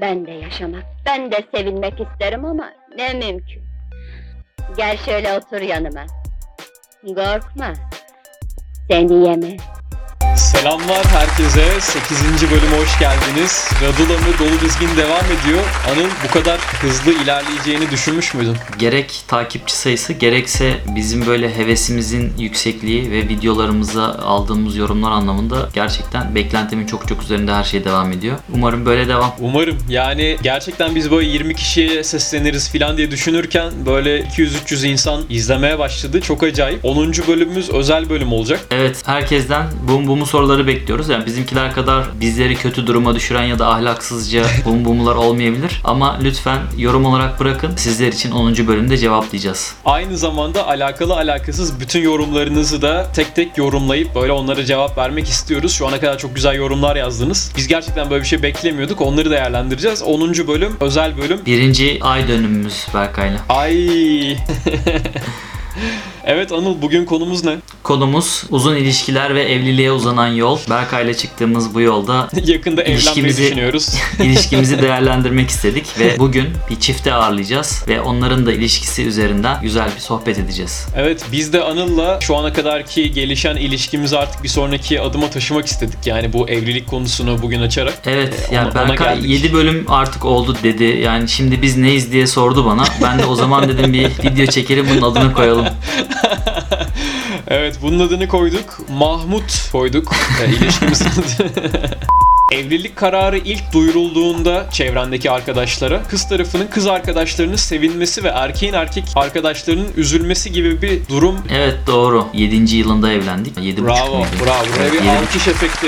Ben de yaşamak, ben de sevinmek isterim ama ne mümkün. Gel şöyle otur yanıma. Korkma. Seni yeme. Selamlar herkese. 8. bölüme hoş geldiniz. Radula mı dolu dizgin devam ediyor. Anıl bu kadar hızlı ilerleyeceğini düşünmüş müydün? Gerek takipçi sayısı gerekse bizim böyle hevesimizin yüksekliği ve videolarımıza aldığımız yorumlar anlamında gerçekten beklentimin çok çok üzerinde her şey devam ediyor. Umarım böyle devam. Umarım. Yani gerçekten biz böyle 20 kişiye sesleniriz falan diye düşünürken böyle 200-300 insan izlemeye başladı. Çok acayip. 10. bölümümüz özel bölüm olacak. Evet herkesten bum bumu soruları bekliyoruz. Yani bizimkiler kadar bizleri kötü duruma düşüren ya da ahlaksızca bum bumlar olmayabilir. Ama lütfen yorum olarak bırakın. Sizler için 10. bölümde cevaplayacağız. Aynı zamanda alakalı alakasız bütün yorumlarınızı da tek tek yorumlayıp böyle onlara cevap vermek istiyoruz. Şu ana kadar çok güzel yorumlar yazdınız. Biz gerçekten böyle bir şey beklemiyorduk. Onları değerlendireceğiz. 10. bölüm özel bölüm. Birinci ay dönümümüz Berkay'la. Ay. evet Anıl bugün konumuz ne? Konumuz uzun ilişkiler ve evliliğe uzanan yol. Berkay'la çıktığımız bu yolda Yakında evlenmeyi düşünüyoruz. ilişkimizi değerlendirmek istedik ve bugün bir çifte ağırlayacağız ve onların da ilişkisi üzerinden güzel bir sohbet edeceğiz. Evet biz de Anıl'la şu ana kadarki gelişen ilişkimizi artık bir sonraki adıma taşımak istedik. Yani bu evlilik konusunu bugün açarak. Evet Ee, yani ona- ona Berkay geldik. 7 bölüm artık oldu dedi. Yani şimdi biz neyiz diye sordu bana. Ben de o zaman dedim bir video çekelim bunun adını koyalım. Evet bunun adını koyduk. Mahmut koyduk. İlişkimizin adı. Evlilik kararı ilk duyurulduğunda çevrendeki arkadaşlara kız tarafının kız arkadaşlarının sevinmesi ve erkeğin erkek arkadaşlarının üzülmesi gibi bir durum Evet doğru. 7. yılında evlendik. 7 Bravo, bravo. Buraya bir Yedi alkış efekti.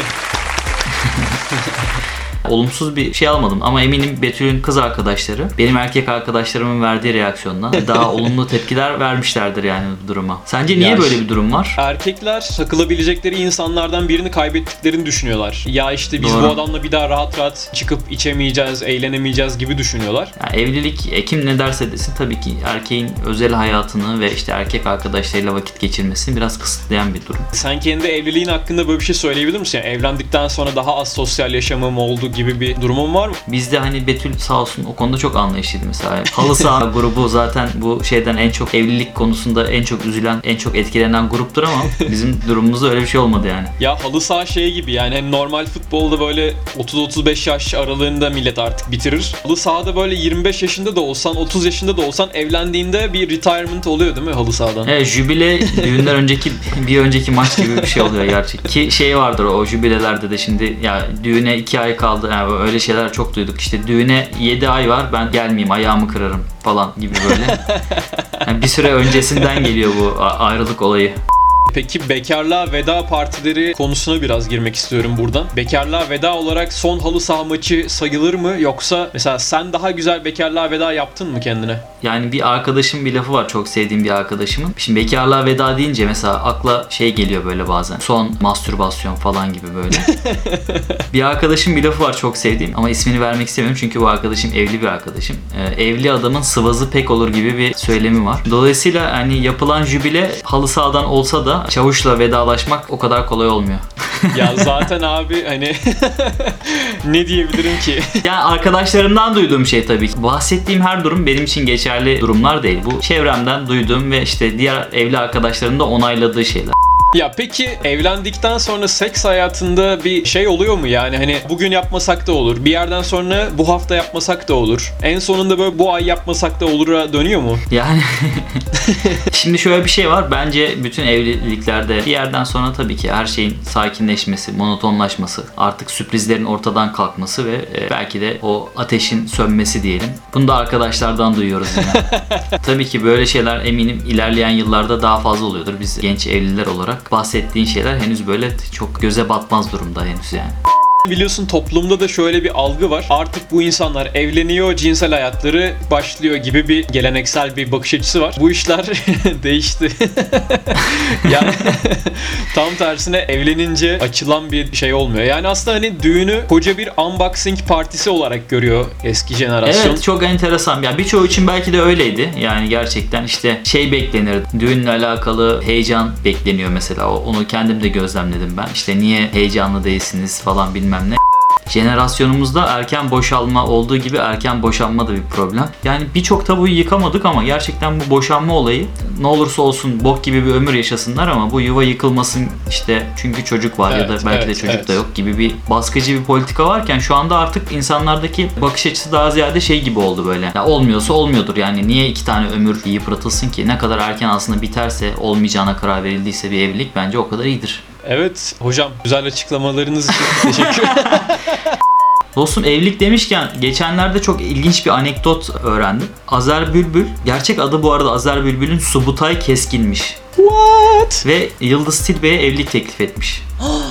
Olumsuz bir şey almadım ama eminim Betül'ün kız arkadaşları benim erkek arkadaşlarımın verdiği reaksiyondan daha olumlu tepkiler vermişlerdir yani bu duruma. Sence niye Ya böyle bir durum var? Erkekler takılabilecekleri insanlardan birini kaybettiklerini düşünüyorlar. Ya işte biz Doğru. bu adamla bir daha rahat rahat çıkıp içemeyeceğiz, eğlenemeyeceğiz gibi düşünüyorlar. Yani evlilik e, kim ne derse desin tabii ki erkeğin özel hayatını ve işte erkek arkadaşlarıyla vakit geçirmesini biraz kısıtlayan bir durum. Sen kendi evliliğin hakkında böyle bir şey söyleyebilir misin? Yani evlendikten sonra daha az sosyal yaşamım oldu gibi bir durumun var mı? Bizde hani Betül sağ olsun o konuda çok anlayışlıydı mesela. Halı saha grubu zaten bu şeyden en çok evlilik konusunda en çok üzülen, en çok etkilenen gruptur ama bizim durumumuzda öyle bir şey olmadı yani. Ya halı saha şey gibi yani hani normal futbolda böyle 30-35 yaş aralığında millet artık bitirir. Halı sahada böyle 25 yaşında da olsan 30 yaşında da olsan evlendiğinde bir retirement oluyor değil mi halı sahadan? Evet jübile düğünden önceki bir önceki maç gibi bir şey oluyor gerçek. Ki şey vardır o jübilelerde de şimdi ya düğüne 2 ay kaldı yani öyle şeyler çok duyduk. İşte düğüne 7 ay var ben gelmeyeyim ayağımı kırarım falan gibi böyle. Yani bir süre öncesinden geliyor bu ayrılık olayı. Peki bekarlığa veda partileri konusuna biraz girmek istiyorum buradan. Bekarlığa veda olarak son halı saha maçı sayılır mı yoksa mesela sen daha güzel bekarlığa veda yaptın mı kendine? Yani bir arkadaşım bir lafı var çok sevdiğim bir arkadaşımın. Şimdi bekarlığa veda deyince mesela akla şey geliyor böyle bazen. Son mastürbasyon falan gibi böyle. bir arkadaşım bir lafı var çok sevdiğim ama ismini vermek istemiyorum çünkü bu arkadaşım evli bir arkadaşım. Ee, evli adamın sıvazı pek olur gibi bir söylemi var. Dolayısıyla hani yapılan jübile halı sahadan olsa da çavuşla vedalaşmak o kadar kolay olmuyor. Ya zaten abi hani ne diyebilirim ki? Yani arkadaşlarımdan duyduğum şey tabii ki. Bahsettiğim her durum benim için geçerli durumlar değil. Bu çevremden duyduğum ve işte diğer evli arkadaşlarımın da onayladığı şeyler. Ya peki evlendikten sonra seks hayatında bir şey oluyor mu yani hani bugün yapmasak da olur. Bir yerden sonra bu hafta yapmasak da olur. En sonunda böyle bu ay yapmasak da olur'a dönüyor mu? Yani şimdi şöyle bir şey var. Bence bütün evliliklerde bir yerden sonra tabii ki her şeyin sakinleşmesi, monotonlaşması, artık sürprizlerin ortadan kalkması ve e, belki de o ateşin sönmesi diyelim. Bunu da arkadaşlardan duyuyoruz yine. tabii ki böyle şeyler eminim ilerleyen yıllarda daha fazla oluyordur. Biz genç evliler olarak bahsettiğin şeyler henüz böyle çok göze batmaz durumda henüz yani. Biliyorsun toplumda da şöyle bir algı var. Artık bu insanlar evleniyor, cinsel hayatları başlıyor gibi bir geleneksel bir bakış açısı var. Bu işler değişti. yani tam tersine evlenince açılan bir şey olmuyor. Yani aslında hani düğünü koca bir unboxing partisi olarak görüyor eski jenerasyon. Evet çok enteresan. Ya birçoğu için belki de öyleydi. Yani gerçekten işte şey beklenir. Düğünle alakalı heyecan bekleniyor mesela. Onu kendim de gözlemledim ben. İşte niye heyecanlı değilsiniz falan bilmem ne. Jenerasyonumuzda erken boşalma olduğu gibi erken boşanma da bir problem. Yani birçok tabuyu yıkamadık ama gerçekten bu boşanma olayı ne olursa olsun bok gibi bir ömür yaşasınlar ama bu yuva yıkılmasın işte çünkü çocuk var ya da Evet, belki de evet, çocuk evet. da yok gibi bir baskıcı bir politika varken şu anda artık insanlardaki bakış açısı daha ziyade şey gibi oldu böyle. Ya olmuyorsa olmuyordur yani niye iki tane ömür yıpratılsın ki? Ne kadar erken aslında biterse olmayacağına karar verildiyse bir evlilik bence o kadar iyidir. Evet hocam güzel açıklamalarınız için teşekkür Dostum evlilik demişken geçenlerde çok ilginç bir anekdot öğrendim. Azer Bülbül, gerçek adı bu arada Azer Bülbül'ün Subutay Keskin'miş. What? Ve Yıldız Tilbe'ye evlilik teklif etmiş.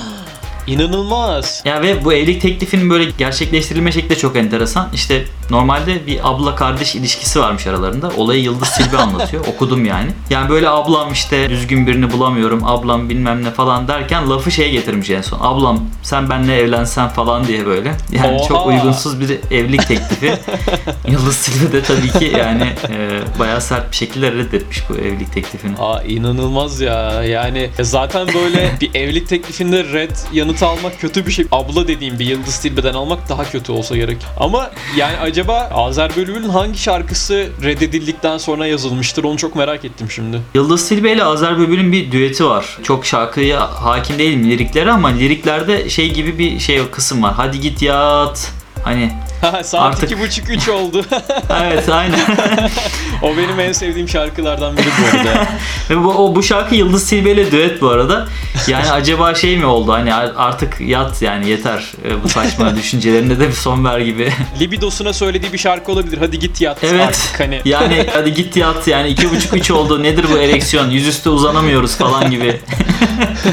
İnanılmaz. Ya ve bu evlilik teklifinin böyle gerçekleştirilme şekli de çok enteresan. İşte normalde bir abla kardeş ilişkisi varmış aralarında. Olayı Yıldız Tilbe anlatıyor. Okudum yani. Yani böyle ablam işte düzgün birini bulamıyorum. Ablam bilmem ne falan derken lafı şeye getirmiş en son. Ablam sen benimle evlensen falan diye böyle. Yani Oha! çok uygunsuz bir evlilik teklifi. Yıldız Tilbe de tabii ki yani e, bayağı sert bir şekilde reddetmiş bu evlilik teklifini. Aa inanılmaz ya. Yani zaten böyle bir evlilik teklifinde red yanıtı almak kötü bir şey. Abla dediğim bir Yıldız Tilbe'den almak daha kötü olsa gerek. Ama yani acaba Azer Bülbül'ün hangi şarkısı reddedildikten sonra yazılmıştır onu çok merak ettim şimdi. Yıldız Tilbe ile Azer Bülbül'ün bir düeti var. Çok şarkıya hakim değilim liriklere ama liriklerde şey gibi bir şey kısım var. Hadi git yat. Hani Saat Artık- iki buçuk üç oldu. evet aynen. o benim en sevdiğim şarkılardan biri bu arada. Ve bu, o, bu şarkı Yıldız Tilbe ile düet bu arada. Yani acaba şey mi oldu hani artık yat yani yeter e, bu saçma düşüncelerine de bir son ver gibi. Libidosuna söylediği bir şarkı olabilir. Hadi git yat Evet. artık hani. Yani hadi git yat yani iki buçuk üç oldu nedir bu ereksiyon yüzüstü uzanamıyoruz falan gibi.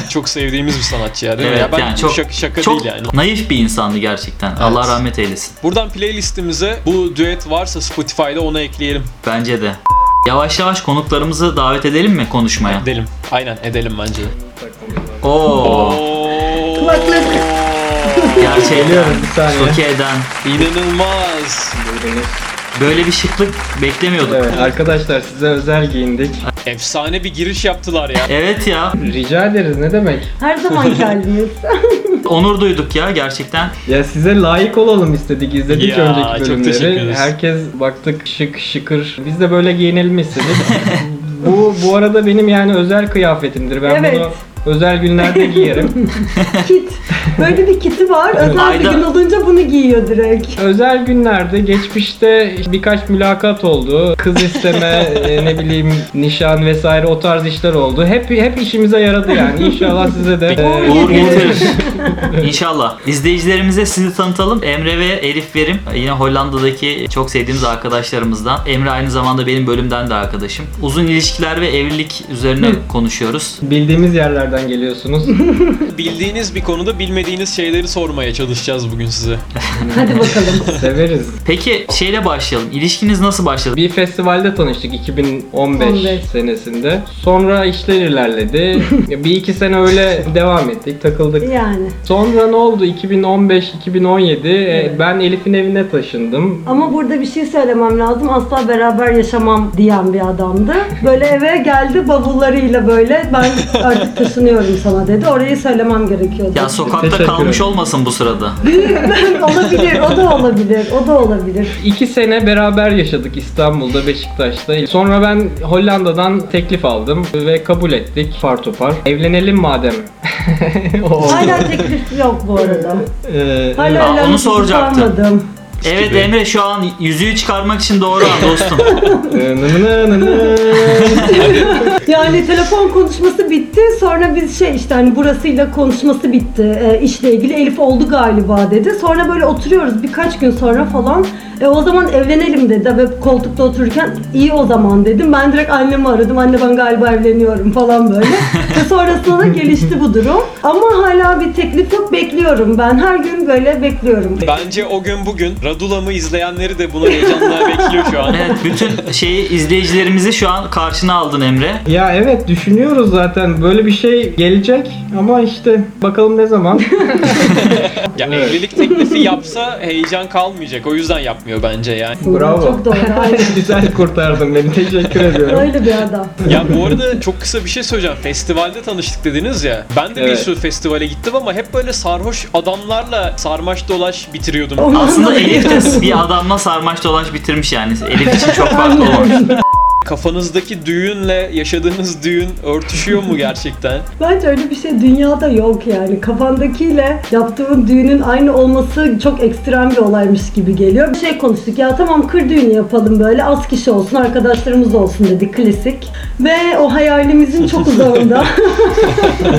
Çok sevdiğimiz bir sanatçı ya değil mi? Evet Ya ben yani çok şaka, şaka çok değil yani. naif bir insandı gerçekten. Allah rahmet eylesin. Buradan playlistimize bu düet varsa Spotify'da onu ekleyelim. Bence de. Yavaş yavaş konuklarımızı davet edelim mi konuşmaya? Edelim. Aynen edelim bence. Oo. Oo. Gerçekten bir saniye. şoke eden. İnanılmaz. Böyle bir şıklık beklemiyorduk. Evet arkadaşlar size özel giyindik. Efsane bir giriş yaptılar ya. Evet ya. Rica ederiz ne demek. Her zamanki halimiz. Onur duyduk ya gerçekten. Ya size layık olalım istedik. İzledik Ya, önceki çok teşekkür bölümleri. ederiz. Herkes baktık şık şıkır. Biz de böyle giyinelim istedik. bu bu arada benim yani özel kıyafetimdir. Ben Evet. bunu özel günlerde giyerim. Kit. Böyle bir kiti var. Özel Ayda- bir gün olunca bunu giyiyor direkt. özel günlerde geçmişte birkaç mülakat oldu. Kız isteme, e, ne bileyim nişan vesaire o tarz işler oldu. Hep hep işimize yaradı yani. İnşallah size de e, Uğur getirir. İnşallah. İzleyicilerimize sizi tanıtalım. Emre ve Elif Verim yine Hollanda'daki çok sevdiğimiz arkadaşlarımızdan. Emre aynı zamanda benim bölümden de arkadaşım. Uzun ilişkiler ve evlilik üzerine konuşuyoruz. bildiğimiz yerlerden geliyorsunuz. Bildiğiniz bir konuda bilmediğiniz şeyleri sormaya çalışacağız bugün size. Hadi bakalım. Severiz. Peki şeyle başlayalım. İlişkiniz nasıl başladı? Bir festivalde tanıştık 2015 15. senesinde. Sonra işler ilerledi. bir iki sene öyle devam ettik, takıldık. Yani. Sonra ne oldu? 2015-2017 e, ben Elif'in evine taşındım. Ama burada bir şey söylemem lazım. Asla beraber yaşamam diyen bir adamdı. Böyle eve geldi bavullarıyla böyle ben artık taşınıyorum sana dedi. Orayı söylemem gerekiyordu. Ya sokakta Teşekkür kalmış ederim. olmasın bu sırada. olabilir, o da olabilir, o da olabilir. İki sene beraber yaşadık İstanbul'da, Beşiktaş'ta. Sonra ben Hollanda'dan teklif aldım ve kabul ettik far topar. Evlenelim madem. O oldu. Hala teklif yok bu arada. Ee, Hala Aa, onu evlenmek soracaktım. istemedim. Evet gibi. Emre şu an yüzüğü çıkarmak için doğru an dostum. Nı. Yani telefon konuşması bitti. Sonra biz şey işte hani burasıyla konuşması bitti. E, işle ilgili Elif oldu galiba dedi. Sonra böyle oturuyoruz birkaç gün sonra falan. E, o zaman evlenelim dedi. Ve koltukta otururken iyi o zaman dedim. Ben direkt annemi aradım. Anne ben galiba evleniyorum falan böyle. Ve sonrasında da gelişti bu durum. Ama hala bir teklif yok. Bekliyorum ben. Her gün böyle bekliyorum. Bence o gün bugün Radulam'ı izleyenleri de bunu heyecanla bekliyor şu an. Evet bütün şeyi izleyicilerimizi şu an karşına aldın Emre. Ya evet düşünüyoruz zaten böyle bir şey gelecek ama işte bakalım ne zaman. Ya Evet. evlilik teklifi yapsa heyecan kalmayacak. O yüzden yapmıyor bence yani. Bravo. Çok doğru. Aynen. Güzel kurtardın beni teşekkür ediyorum. Öyle bir adam. Ya bu arada çok kısa bir şey söyleyeceğim. Festivalde tanıştık dediniz ya. Ben de bir Evet. sürü festivale gittim ama hep böyle sarhoş adamlarla sarmaş dolaş bitiriyordum. Aslında Elif bir adamla sarmaş dolaş bitirmiş yani. Elif için çok farklı olmamış. Kafanızdaki düğünle yaşadığınız düğün örtüşüyor mu gerçekten? Bence öyle bir şey dünyada yok yani. Kafandakiyle yaptığın düğünün aynı olması çok ekstrem bir olaymış gibi geliyor. Bir şey konuştuk ya tamam kır düğünü yapalım böyle az kişi olsun arkadaşlarımız olsun dedik klasik. Ve o hayalimizin çok uzağında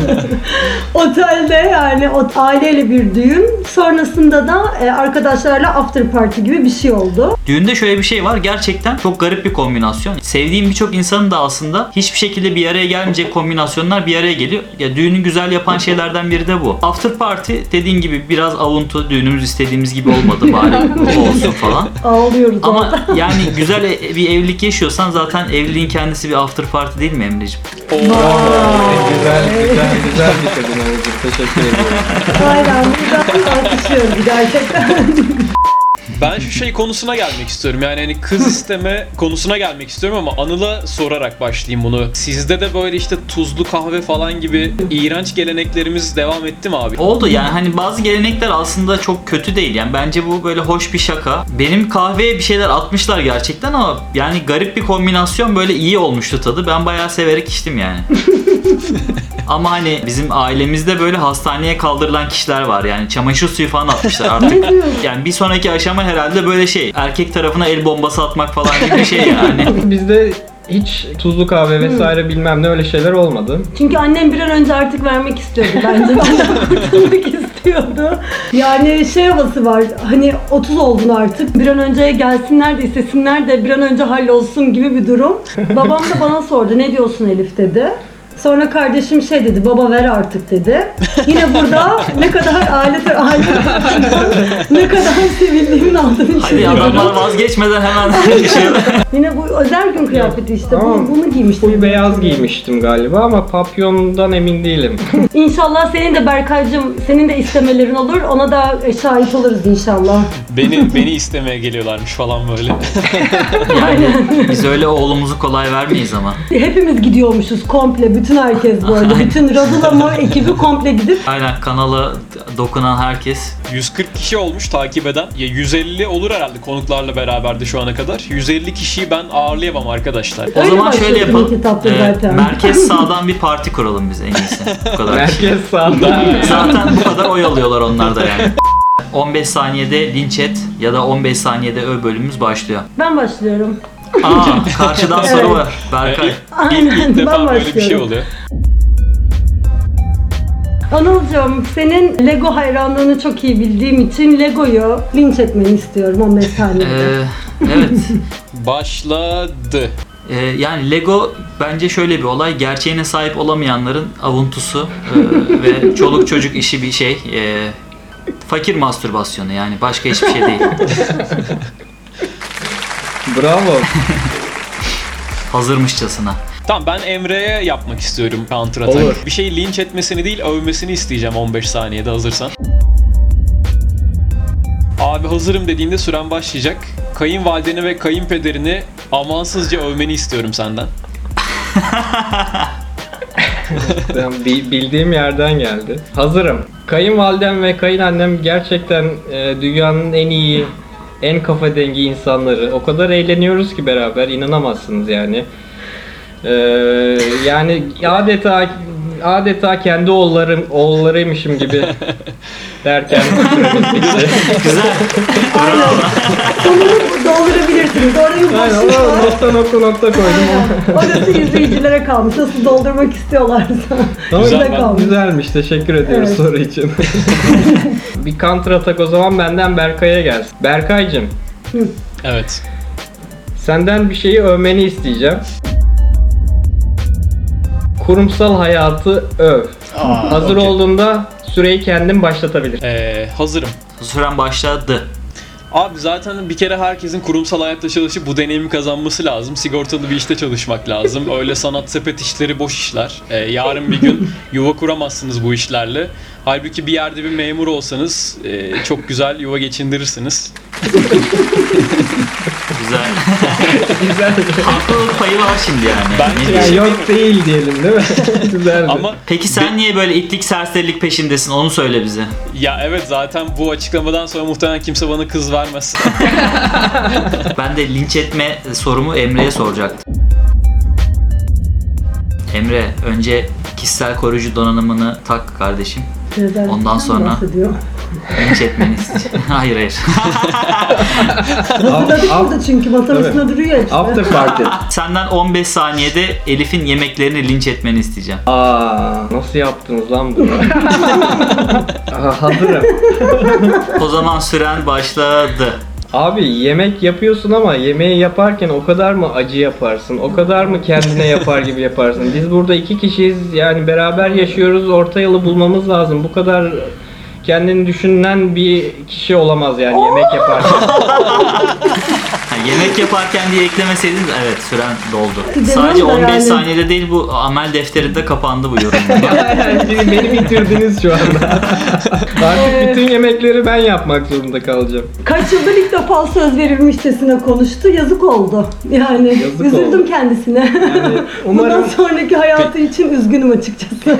otelde yani o aileyle bir düğün sonrasında da e, arkadaşlarla after party gibi bir şey oldu. Düğünde şöyle bir şey var. Gerçekten çok garip bir kombinasyon. Sevdiğim birçok insanın da aslında hiçbir şekilde bir araya gelmeyecek kombinasyonlar bir araya geliyor. Ya düğünü güzel yapan şeylerden biri de bu. After party dediğin gibi biraz avuntu. Düğünümüz istediğimiz gibi olmadı bari bu olsun falan. Ağlıyoruz Ama yani güzel e- bir evlilik yaşıyorsan zaten evliliğin kendisi bir after party değil mi Emre'ciğim? Oo. güzel güzel güzel bitirdin Oğuz'um. Teşekkür ediyorum. Aynen buradan tartışıyoruz gerçekten. Ben şu şey konusuna gelmek istiyorum. Yani hani kız isteme konusuna gelmek istiyorum ama Anıl'a sorarak başlayayım bunu. Sizde de böyle işte tuzlu kahve falan gibi iğrenç geleneklerimiz devam etti mi abi? Oldu yani hani bazı gelenekler aslında çok kötü değil yani bence bu böyle hoş bir şaka. Benim kahveye bir şeyler atmışlar gerçekten ama yani garip bir kombinasyon böyle iyi olmuştu tadı. Ben bayağı severek içtim yani. ama hani bizim ailemizde böyle hastaneye kaldırılan kişiler var yani çamaşır suyu falan atmışlar artık. Yani bir sonraki aşama herhalde böyle şey erkek tarafına el bombası atmak falan gibi bir şey yani. Bizde hiç tuzlu kahve vesaire bilmem ne öyle şeyler olmadı. Çünkü annem bir an önce artık vermek istiyordu bence. Benden kurtulmak istiyordu. Yani şey havası var. Hani 30 oldun artık. Bir an önce gelsinler de istesinler de bir an önce hallolsun gibi bir durum. Babam da bana sordu. Ne diyorsun Elif dedi. Sonra kardeşim şey dedi, baba ver artık dedi. Yine burada ne kadar aile aile ne kadar sevildiğimin altını Hadi çiziyorum. adamlar vazgeçmeden hemen şey Yine bu özel gün kıyafeti işte. Tamam. Bu, bunu giymiştim. Full beyaz giymiştim galiba ama papyondan emin değilim. İnşallah senin de Berkay'cığım, senin de istemelerin olur. Ona da e, şahit oluruz inşallah. Beni beni istemeye geliyorlarmış falan böyle. yani biz öyle oğlumuzu kolay vermeyiz ama. Hepimiz gidiyormuşuz komple, bütün herkes böyle. bütün Radulama ekibi komple gidip Aynen kanala dokunan herkes 140 kişi olmuş takip eden. Ya 150 olur herhalde konuklarla beraber de şu ana kadar. 150 kişiyi ben ağırlayamam arkadaşlar. O Öyle zaman şöyle yapalım. Ee, zaten. merkez sağdan bir parti kuralım biz en iyisi. Bu kadar. Merkez sağda. Zaten bu kadar oy alıyorlar onlar da yani. 15 saniyede linç et ya da 15 saniyede öv bölümümüz başlıyor. Ben başlıyorum. Aa karşıdan soru var. Berkay. İlk, ilk Aynen, defa ben böyle bir şey başlıyorum. oluyor. Anılcığım, senin Lego hayranlığını çok iyi bildiğim için Lego'yu linç etmeni istiyorum 15 saniyede. Ee, evet. Başladı. Ee, yani Lego bence şöyle bir olay. Gerçeğine sahip olamayanların avuntusu e, ve çoluk çocuk işi bir şey. E, fakir mastürbasyonu yani başka hiçbir şey değil. Bravo. Hazırmışçasına. Tamam ben Emre'ye yapmak istiyorum counter attack. Olur. Bir şey linç etmesini değil övmesini isteyeceğim 15 saniyede hazırsan. Abi hazırım dediğinde süren başlayacak. Kayınvalideni ve kayınpederini amansızca övmeni istiyorum senden. Ben bi- bildiğim yerden geldi. Hazırım. Kayınvalidem ve kayınannem gerçekten e, dünyanın en iyi, en kafa dengi insanları. O kadar eğleniyoruz ki beraber inanamazsınız yani. Ee, yani adeta adeta kendi oğullarım oğullarıymışım gibi derken Güzel. Aynen. Sonunu doldurabilirsiniz. Orayı Aynen, o nokta nokta nokta koydum. Orası izleyicilere kalmış. Nasıl doldurmak istiyorlarsa. Ama güzel, kalmış. güzelmiş. Teşekkür ediyoruz Evet. soru için. bir counter atak o zaman benden Berkay'a gelsin. Berkay'cım Evet. senden bir şeyi övmeni isteyeceğim. Kurumsal hayatı öv. Hazır okey. olduğunda süreyi kendin başlatabilir. Ee, hazırım. Süren başladı. Abi zaten bir kere herkesin kurumsal hayatta çalışıp bu deneyimi kazanması lazım. Sigortalı bir işte çalışmak lazım. Öyle sanat sepet işleri boş işler. Ee, yarın bir gün yuva kuramazsınız bu işlerle. Halbuki bir yerde bir memur olsanız e, çok güzel yuva geçindirirsiniz. Güzel. Güzel. Haklılık payı var şimdi yani. Bence- Yani diyeyim? yok değil diyelim değil mi? Güzeldi. Ama Peki sen niye böyle itlik serserilik peşindesin onu söyle bize. ya evet zaten bu açıklamadan sonra muhtemelen kimse bana kız vermez. Ben de linç etme sorumu Emre'ye soracaktım. Emre önce kişisel koruyucu donanımını tak kardeşim. Neden? Ondan sonra- bahsediyor. Linç etmeni isteyeceğim. hayır hayır. Hazırladık Af- burada çünkü masanın duruyor işte. After party. Senden 15 saniyede Elif'in yemeklerini linç etmeni isteyeceğim. Aa, nasıl yaptınız lan bunu? Aha, hazırım. O zaman süren başladı. Abi yemek yapıyorsun ama yemeği yaparken o kadar mı acı yaparsın? O kadar mı kendine yapar gibi yaparsın? Biz burada iki kişiyiz yani beraber yaşıyoruz orta yolu bulmamız lazım. Bu kadar kendini düşünen bir kişi olamaz yani yemek yaparken. Ha, yemek yaparken diye eklemeseydin evet süren doldu. Demem Sadece de 15 yani. saniyede değil bu amel defterinde kapandı bu yorum. yani beni bitirdiniz şu anda. Artık bütün yemekleri ben yapmak zorunda kalacağım. Kaç yıldır ilk defa söz verilmişçesine konuştu. Yazık oldu. Yani Yazık üzüldüm oldu. kendisine. Yani Bundan umarım sonraki hayatı için üzgünüm açıkçası.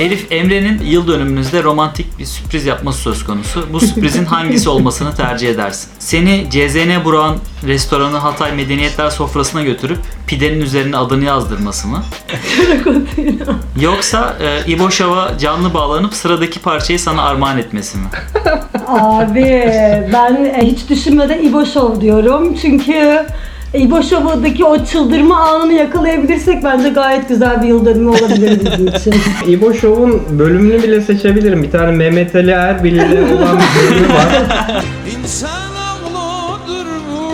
Elif Emre'nin yıl dönümünüzde romantik bir sürpriz yapması söz konusu. Bu sürprizin hangisi olmasını tercih edersin? Seni CZN Burak'ın restoranı Hatay Medeniyetler sofrasına götürüp pidenin üzerine adını yazdırması mı? Yoksa e, İbo Şov'a canlı bağlanıp sıradaki parçayı sana armağan etmesi mi? Abi ben e, hiç düşünmeden İbo Show diyorum. Çünkü İbo Show'daki o çıldırma anını yakalayabilirsek bence gayet güzel bir yıl dönümü olabilir bizim için. İbo Show'un bölümünü bile seçebilirim. Bir tane Mehmet Ali Erbil ile olan bir bölümü var. İnsanoğludur bu.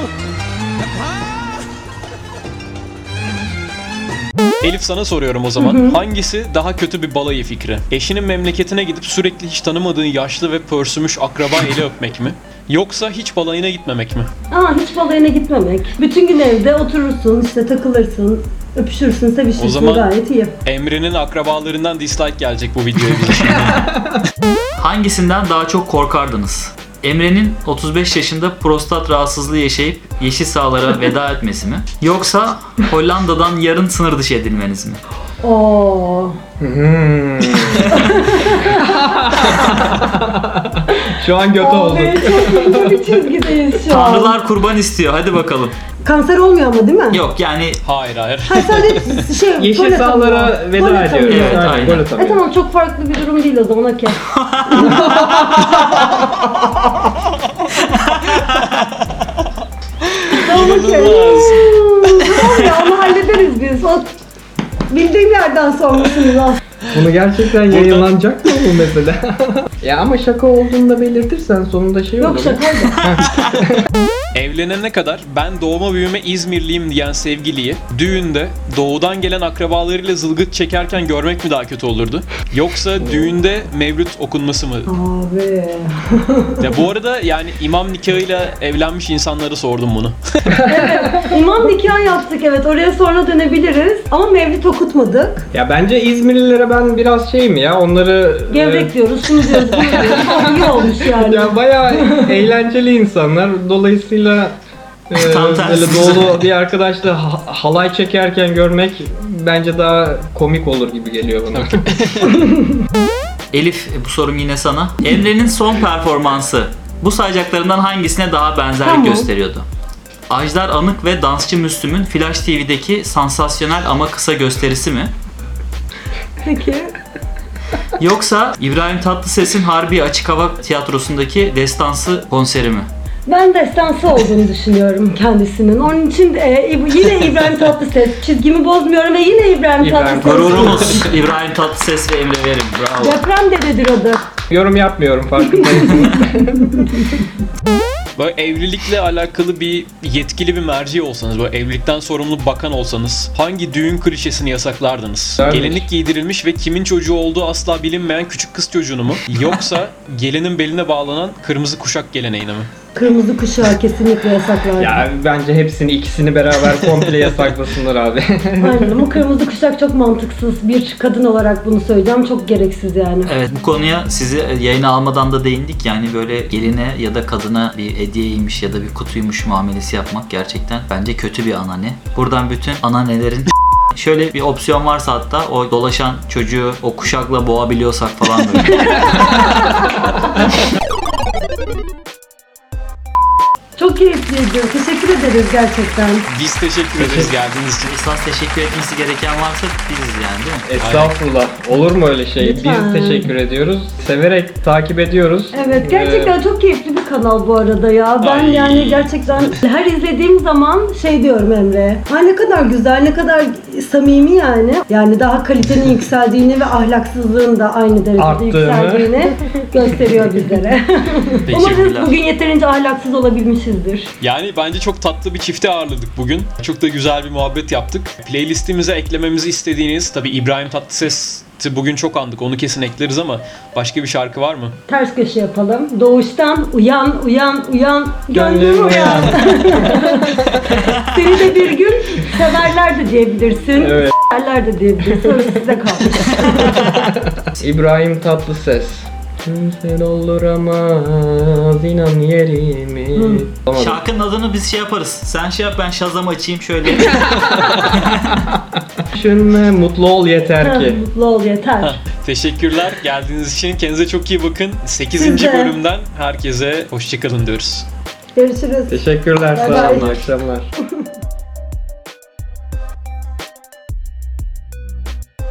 Elif sana soruyorum o zaman. Hangisi daha kötü bir balayı fikri? Eşinin memleketine gidip sürekli hiç tanımadığın yaşlı ve pörsümüş akraba eli öpmek mi? Yoksa hiç balayına gitmemek mi? Aa hiç balayına gitmemek. Bütün gün evde oturursun, işte takılırsın, öpüşürsün, sevişirsin O zaman- gayet iyi. Emre'nin akrabalarından dislike gelecek bu videoya bize. Hangisinden daha çok korkardınız? Emre'nin 35 yaşında prostat rahatsızlığı yaşayıp yeşil sahalara veda etmesi mi? Yoksa Hollanda'dan yarın sınır dışı edilmeniz mi? Oo. Hmm. Şu an çok iyi bir çizgideyiz şu an. Tanrılar kurban istiyor. Hadi bakalım. Kanser olmuyor ama değil mi? Yok yani Hayır hayır. Ha sadece şey, Yeşil gol sahalara atamıyor. veda Gol atamıyor. Evet, aynen, aynen. gol E atamıyor. tamam çok farklı bir durum değil o zaman okey. tamam okey. Tamam ya onu hallederiz biz. O bildiğim yerden sormuşsunuz aslında. Bunu gerçekten yayınlanacak mı bu mesele? ya ama şaka olduğunu da belirtirsen sonunda şey olur. Yok şakaydı. Evlenene kadar ben doğma büyüme İzmirliyim diyen sevgiliyi düğünde doğudan gelen akrabalarıyla zılgıt çekerken görmek mi daha kötü olurdu? Yoksa düğünde mevlüt okunması mı? Abi. Ya bu arada yani imam nikahıyla evlenmiş insanlara sordum bunu. İmam nikah yaptık evet oraya sonra dönebiliriz. Ama mevlid okutmadık. Ya bence İzmirlilere ben biraz şeyim ya onları... Gevrek diyoruz, şunu diyoruz, bunu diyoruz. Çok iyi olmuş e, yani. ya bayağı eğlenceli insanlar. Dolayısıyla e, Tam böyle tersi. doğulu bir arkadaşla ha- halay çekerken görmek bence daha komik olur gibi geliyor bana. Elif bu sorum yine sana. Emre'nin son performansı bu sayacaklarından hangisine daha benzerlik Tamam. gösteriyordu? Ajdar Anık ve Dansçı Müslüm'ün Flash TV'deki sansasyonel ama kısa gösterisi mi? Peki. Yoksa İbrahim Tatlıses'in Harbi Açık Hava Tiyatrosu'ndaki destansı konseri mi? Ben destansı olduğunu düşünüyorum kendisinin. Onun için e, yine İbrahim Tatlıses. Çizgimi bozmuyorum ve yine İbrahim, İbrahim Tatlıses. Gururumuz İbrahim Tatlıses ve Emre Verim. Bravo. Deprem dededir adı. Yorum yapmıyorum farkındayım. Böyle evlilikle alakalı bir yetkili bir merci olsanız, böyle evlilikten sorumlu bakan olsanız hangi düğün klişesini yasaklardınız? Güzelmiş. Gelinlik giydirilmiş ve kimin çocuğu olduğu asla bilinmeyen küçük kız çocuğunu mu? Yoksa gelinin beline bağlanan kırmızı kuşak geleneğine mi? Kırmızı kuşağı kesinlikle yasaklardı. Ya bence hepsini ikisini beraber komple yasaklasınlar abi. Aynen ama kırmızı kuşak çok mantıksız. Bir kadın olarak bunu söyleyeceğim. Çok gereksiz yani. Evet bu konuya sizi yayına almadan da değindik. Yani böyle geline ya da kadına bir hediyeymiş ya da bir kutuymuş muamelesi yapmak gerçekten bence kötü bir anane. Buradan bütün ananelerin Şöyle bir opsiyon varsa hatta o dolaşan çocuğu o kuşakla boğabiliyorsak falan böyle. Çok keyifliydi. Teşekkür ederiz gerçekten. Biz teşekkür ederiz geldiğiniz için. Esas teşekkür etmesi gereken varsa biziz yani değil mi? Estağfurullah. Olur mu öyle şey? Lütfen. Biz teşekkür ediyoruz. Severek takip ediyoruz. Evet gerçekten çok keyifli bir kanal bu arada ya. Ben Ay. yani gerçekten her izlediğim zaman şey diyorum Emre. Ha ne kadar güzel, ne kadar samimi yani. Yani daha kalitenin yükseldiğini ve ahlaksızlığın da aynı derecede Arttığını. yükseldiğini gösteriyor bizlere. Umarız Teşekkürler. bugün yeterince ahlaksız olabilmişizdir. Yani bence çok tatlı bir çifte ağırladık bugün. Çok da güzel bir muhabbet yaptık. Playlistimize eklememizi istediğiniz, tabi İbrahim Tatlıses'i bugün çok andık. Onu kesin ekleriz ama başka bir şarkı var mı? Ters köşe yapalım. Doğuştan uyan, uyan, uyan, Gönlüm gönlüm uyan. uyan. Seni de bir gün severler de diyebilirsin. Evet. Severler de diyebilirsin. Orası size kalmış. İbrahim Tatlıses. Kimse dolduramaz inan yerimi. Şarkının adını biz şey yaparız. Sen şey yap ben Shazam açayım şöyle. Düşünme mutlu ol yeter ki. Mutlu ol yeter. Teşekkürler geldiğiniz için. Kendinize çok iyi bakın. 8. Siz de. bölümden herkese hoşçakalın diyoruz. Görüşürüz. Teşekkürler Bay sağ olun akşamlar.